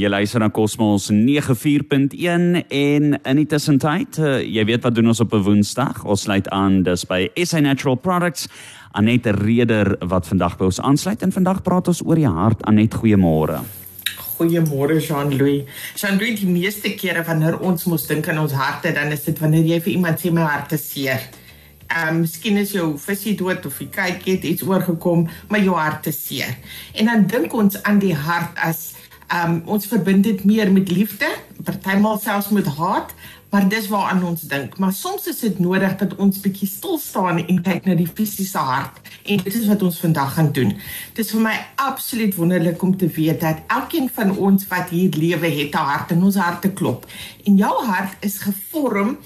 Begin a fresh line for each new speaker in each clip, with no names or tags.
Jy luister na Cosmos 94.1 en in die tussentyd, uh, jy weet wat doen ons op 'n Woensdag? Ons sluit aan dis by SA Natural Products. Anet Reder wat vandag by ons aansluit en vandag praat ons oor die hart. Anet, goeiemôre.
Goeiemôre Jean-Louis. Jean-Louis, die meeste kere wanneer ons moet dink aan ons harte, dan is dit wanneer jy vir iemand sê my hart is seer. Ehm um, miskien is jou visie dood of jy kyk het iets oorgekom, maar jou hart is seer. En dan dink ons aan die hart as um, ons verbind dit meer met liefde, partymal selfs met haat, maar dis waaraan ons dink. Maar soms is dit nodig dat ons bietjie stil staan en kyk na die fisiese hart. En dit is wat ons vandag gaan doen. Dit is vir my absoluut wonderlik om te weet dat elkeen van ons wat hier lewe het 'n hart en ons harte klop. En jou hart is gevorm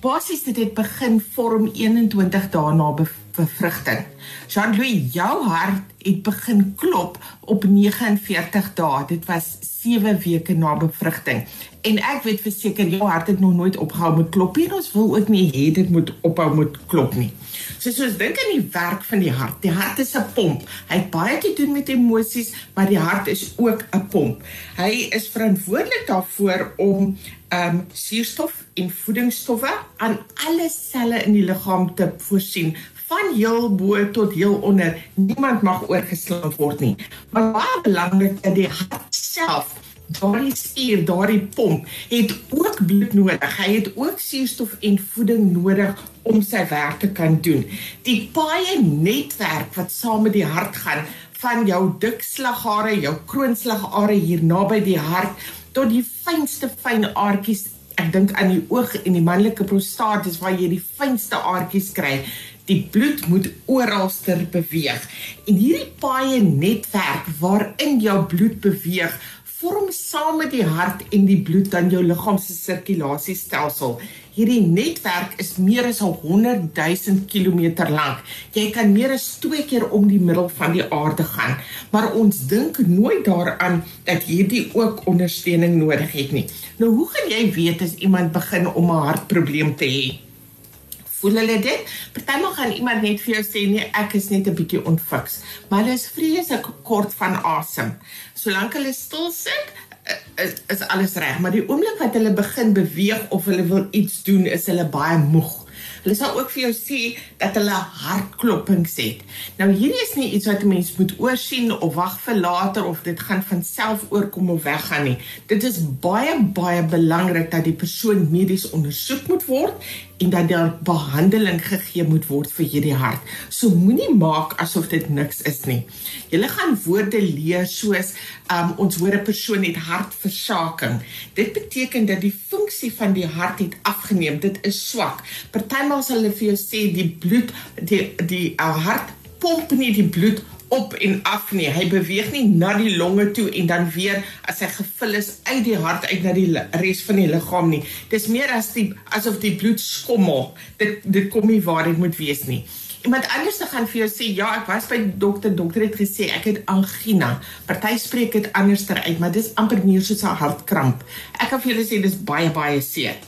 basies dit het begin vorm 21 dae na bevrugting. Jean-Louis, jou hart het begin klop op 49 dae. Dit was 7 weke na bevrugting. En ek weet verseker jou hart het nog nooit opgehou met klop nie. Ons wil ook nie hê dit moet ophou met klop nie. So soos dink aan die werk van die hart. Die hart is 'n pomp. Hy het baie te doen met emosies, maar die hart is ook 'n pomp. Hy is verantwoordelik daarvoor om ehm um, suurstof en voedingsstowwe aan alle selle in die liggaam te voorsien van heel bo tot heel onder. Niemand mag oorgeslaan word nie. Maar baie belangrik is die hart self. Daardie spier, daardie pomp het ook bloed nodig. Hy het ook suurstof en voeding nodig om sy werk te kan doen. Die baie netwerk wat saam met die hart gaan van jou dik slaghare, jou kroonslaghare hier naby die hart tot die fynste fyn aardjies. Ek dink aan die oog en die manlike prostaat is waar jy die fynste aardjies kry. Die bloed moet oralster beweeg. En hierdie baie netwerk waarin jou bloed beweeg, vorm saam met die hart en die bloed dan jou liggaam se sirkulasiestelsel. Hierdie netwerk is meer as 100 000 km lank. Jy kan meer as 2 keer om die middel van die aarde gaan, maar ons dink nooit daaraan dat hierdie ook ondersteuning nodig het nie. Nou hoe gaan jy weet as iemand begin om 'n hartprobleem te hê? Voel hulle dit? Partymal gaan iemand net vir jou sê nee, ek is net 'n bietjie ontfiks, maar hulle is vreeslik kort van asem. Solank hulle stil sit, is, is alles reg, maar die oomblik wat hulle begin beweeg of hulle wil iets doen, is hulle baie moeg. Hulle sal ook vir jou sê dat hulle hartklopings het. Nou hierdie is nie iets wat 'n mens moet oorsien of wag vir later of dit gaan van self oorkom of weggaan nie. Dit is baie baie belangrik dat die persoon medies ondersoek moet word en dat daar behandeling gegee moet word vir hierdie hart. So moenie maak asof dit niks is nie. Jy gaan woorde leer soos um, ons hoor 'n persoon het hartversaking. Dit beteken dat die funksie van die hart het afgeneem. Dit is swak. Partymal sal hulle vir jou sê die bloed die die uh, hart pomp nie die bloed op en af nie. Hy beweeg nie na die longe toe en dan weer as hy gevul is uit die hart uit na die res van die liggaam nie. Dis meer as die asof die bloed skommel. Dit dit kom nie waar dit moet wees nie. Iemand anders gaan vir jou sê ja, ek was by dokter, dokter het gesê ek het angina. Party spreek dit anderster uit, maar dis amper meer soos 'n hartkramp. Ek kan vir julle sê dis baie baie seer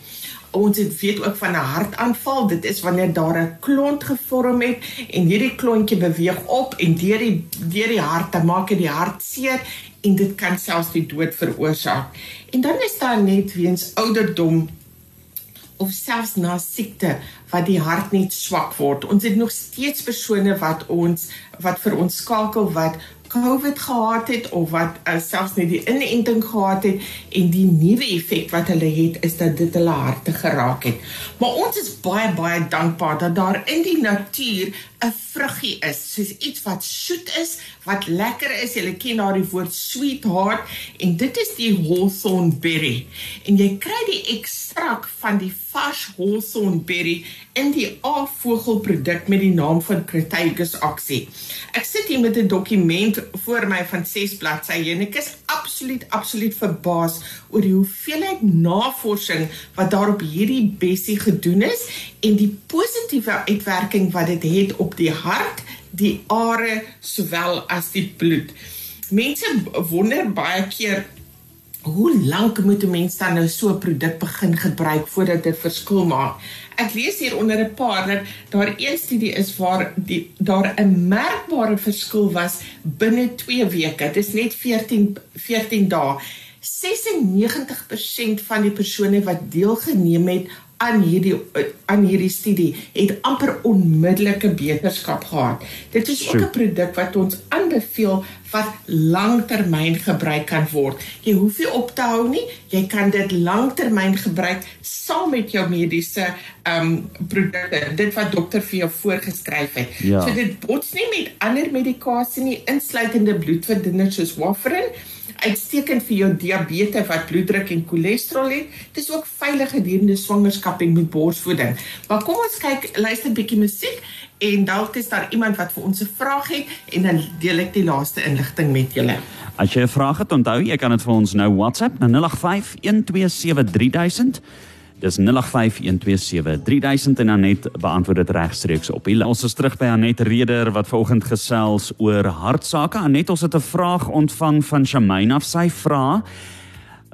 ons het weet ook van 'n hartaanval. Dit is wanneer daar 'n klont gevorm het en hierdie klontjie beweeg op en deur die deur die hart te maak dit die hart seer en dit kan selfs die dood veroorsaak. En dan is daar net weens ouderdom of selfs na siekte wat die hart net swak word. Ons het nog steeds persone wat ons wat vir ons skakel wat COVID gehad het of wat uh, selfs net die inenting gehad het en die nuwe effek wat hulle het is dat dit hulle harte geraak het. Maar ons is baie baie dankbaar dat daar in die natuur 'n vruggie is, soos iets wat soet is, wat lekker is. Jy ken daardie woord sweetheart en dit is die hawthorn berry. En jy kry die ekstrak van die vars hawthorn berry in die A-vogelproduk met die naam van Crataegus oxy. Ek sit hier met 'n dokument voor my van 6 bladsye en ek is absoluut absoluut verbaas oor die hoeveelheid navorsing wat daar op hierdie bessie gedoen is en die positiewe uitwerking wat dit het, het op die hart, die are sowel as die bloed. Mense wonder baie keer hoe lank moet 'n mens dan nou so 'n produk begin gebruik voordat dit verskil maak? Ek lees hier onder 'n paar dat daar een studie is waar die daar 'n merkbare verskil was binne 2 weke. Dit is net 14 14 dae. 96% van die persone wat deelgeneem het aan hierdie aan hierdie studie het amper onmiddellike beterskap gehad. Dit is ook 'n produk wat ons aanbeveel wat langtermyn gebruik kan word. Jy hoef nie op te hou nie. Jy kan dit langtermyn gebruik saam met jou mediese ehm um, produkte, dit wat dokter vir jou voorgeskryf het. Ja. So dit bots nie met ander medikasie nie, insluitende bloedverdunners soos warfarin uitstekend vir jou diabetes wat bloeddruk en cholesterol het. Dit is ook veilig gedurende swangerskap en met borsvoeding. Maar kom ons kyk, luister 'n bietjie musiek en dalk is daar iemand wat vir ons 'n vraag het en dan deel ek die laaste inligting met julle.
As jy 'n vraag het, onthou jy kan dit vir ons nou WhatsApp na 085 127 3000. Dis 0851273000 en Anet beantwoord dit regstreeks op. Ons is terug by Anet Reder wat vanoggend gesels oor hartsake. Anet, ons het 'n vraag ontvang van Shamaine af. Sy vra: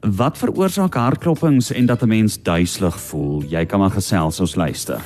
Wat veroorsaak hartklopings en dat 'n mens duiselig voel? Jy kan maar gesels, ons luister.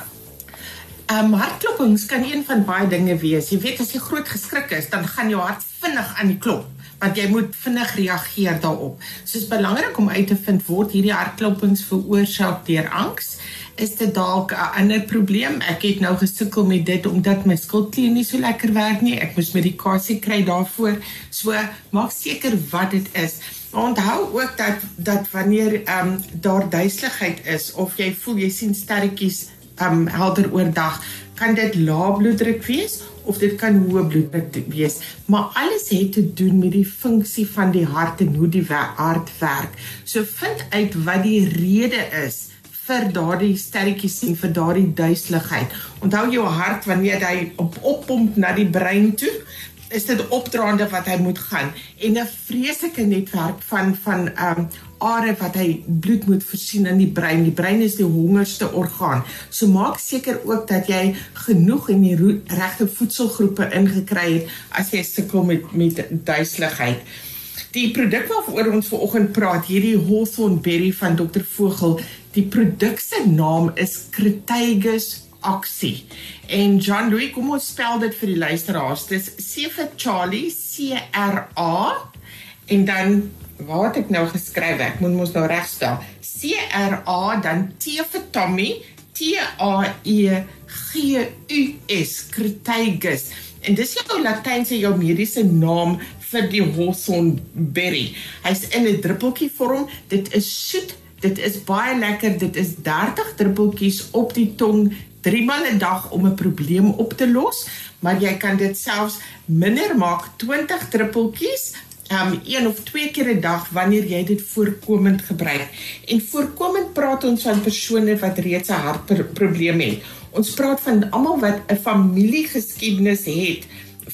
Ehm um, hartklopings kan een van baie dinge wees. Jy weet as jy groot geskrik is, dan gaan jou hart vinnig aan die klop want jy moet vinnig reageer daarop. So is belangrik om uit te vind word hierdie hartklopings veroorsaak deur angs? Is dit dalk 'n ander probleem? Ek het nou gesukkel met dit omdat my skildklier nie so lekker werk nie. Ek moes medikasie kry daarvoor. So maak seker wat dit is. Onthou ook dat dat wanneer ehm um, daar duiseligheid is of jy voel jy sien sterretjies um, helder oordag, kan dit lae bloeddruk wees of dit kan hoë bloeddruk wees, maar alles het te doen met die funksie van die hart en hoe die hart werk. So vind uit wat die rede is vir daardie sterretjies en vir daardie duiseligheid. Onthou jou hart wanneer hy op oppomp na die brein toe, is dit opdraande wat hy moet gaan en 'n vreeslike netwerk van van ehm um, are wat hy bloed moet voorsien in die brein. Die brein is die hongerste orgaan. So maak seker ook dat jy genoeg in die regte voedselgroepe ingekry het as jy sukkel met met duiseligheid. Die produk waaroor ons vanoggend praat, hierdie Hawthorne Berry van Dr Vogel, die produk se naam is Crataegus Oxy. En John Louis, kom ons spel dit vir die luisteraars. Dis C vir Charlie, C R A en dan wat het ek nou geskryf? Ek moet mos nou reg stel. C R A dan T vir Tommy, T A E G U S, Crataegus. En dis jou latynse jou mediese naam vir die Hawthorne berry. Hy's in 'n druppeltjie vorm. Dit is soet. Dit is baie lekker. Dit is 30 druppeltjies op die tong 3 maal 'n dag om 'n probleem op te los, maar jy kan dit selfs minder maak, 20 druppeltjies, um een of twee keer 'n dag wanneer jy dit voorkomend gebruik. En voorkomend praat ons van persone wat reeds 'n hartprobleem het. Ons praat van almal wat 'n familiegeskiedenis het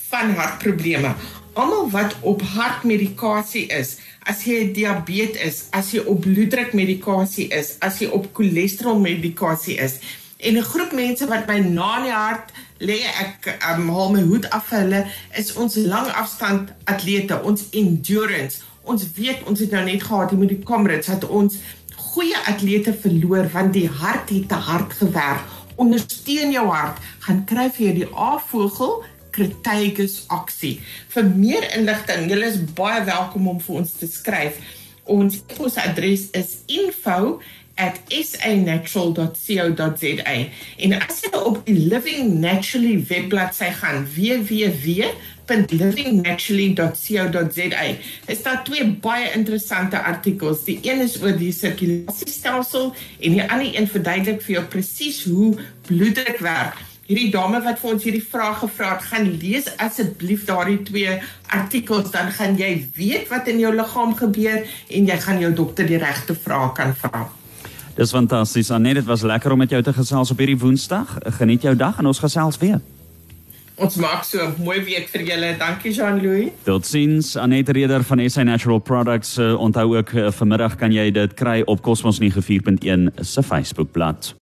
van hartprobleme. Almal wat op hartmedikasie is, as jy diabetes is, as jy op bloeddrukmedikasie is, as jy op cholesterolmedikasie is, en 'n groep mense wat my na in die hart lê ek um, haal my hoed af vir hulle is ons langafstand atlete ons endurance. Ons weet ons het nou net gehad hier met die Comrades dat ons goeie atlete verloor want die hart het te hard gewerk. Ondersteun jou hart. Gaan kry vir jou die A-vogel Crataegus oxy. Vir meer inligting julle is baie welkom om vir ons te skryf. Ons e-pos adres is info@ sanatural.co.za en as jy op die Living Naturally webbladsy gaan www.livingnaturally.co.za is daar twee baie interessante artikels. Die een is oor die sirkulasiestelsel en die ander een verduidelik vir jou presies hoe bloeddruk werk. Hierdie dame wat vir ons hierdie vraag gevra het, gaan lees asseblief daardie twee artikels dan gaan jy weet wat in jou liggaam gebeur en jy gaan jou dokter die regte vrae kan vra.
Dis fantasties. Anet, dit was lekker om met jou te gesels op hierdie Woensdag. Geniet jou dag en ons gesels weer.
Ons maak so 'n mooi week vir julle. Dankie Jean-Louis.
Totsiens. Anet Reder van SA Natural Products. Uh, onthou ook uh, vanmiddag kan jy dit kry op Cosmos 94.1 se Facebookblad.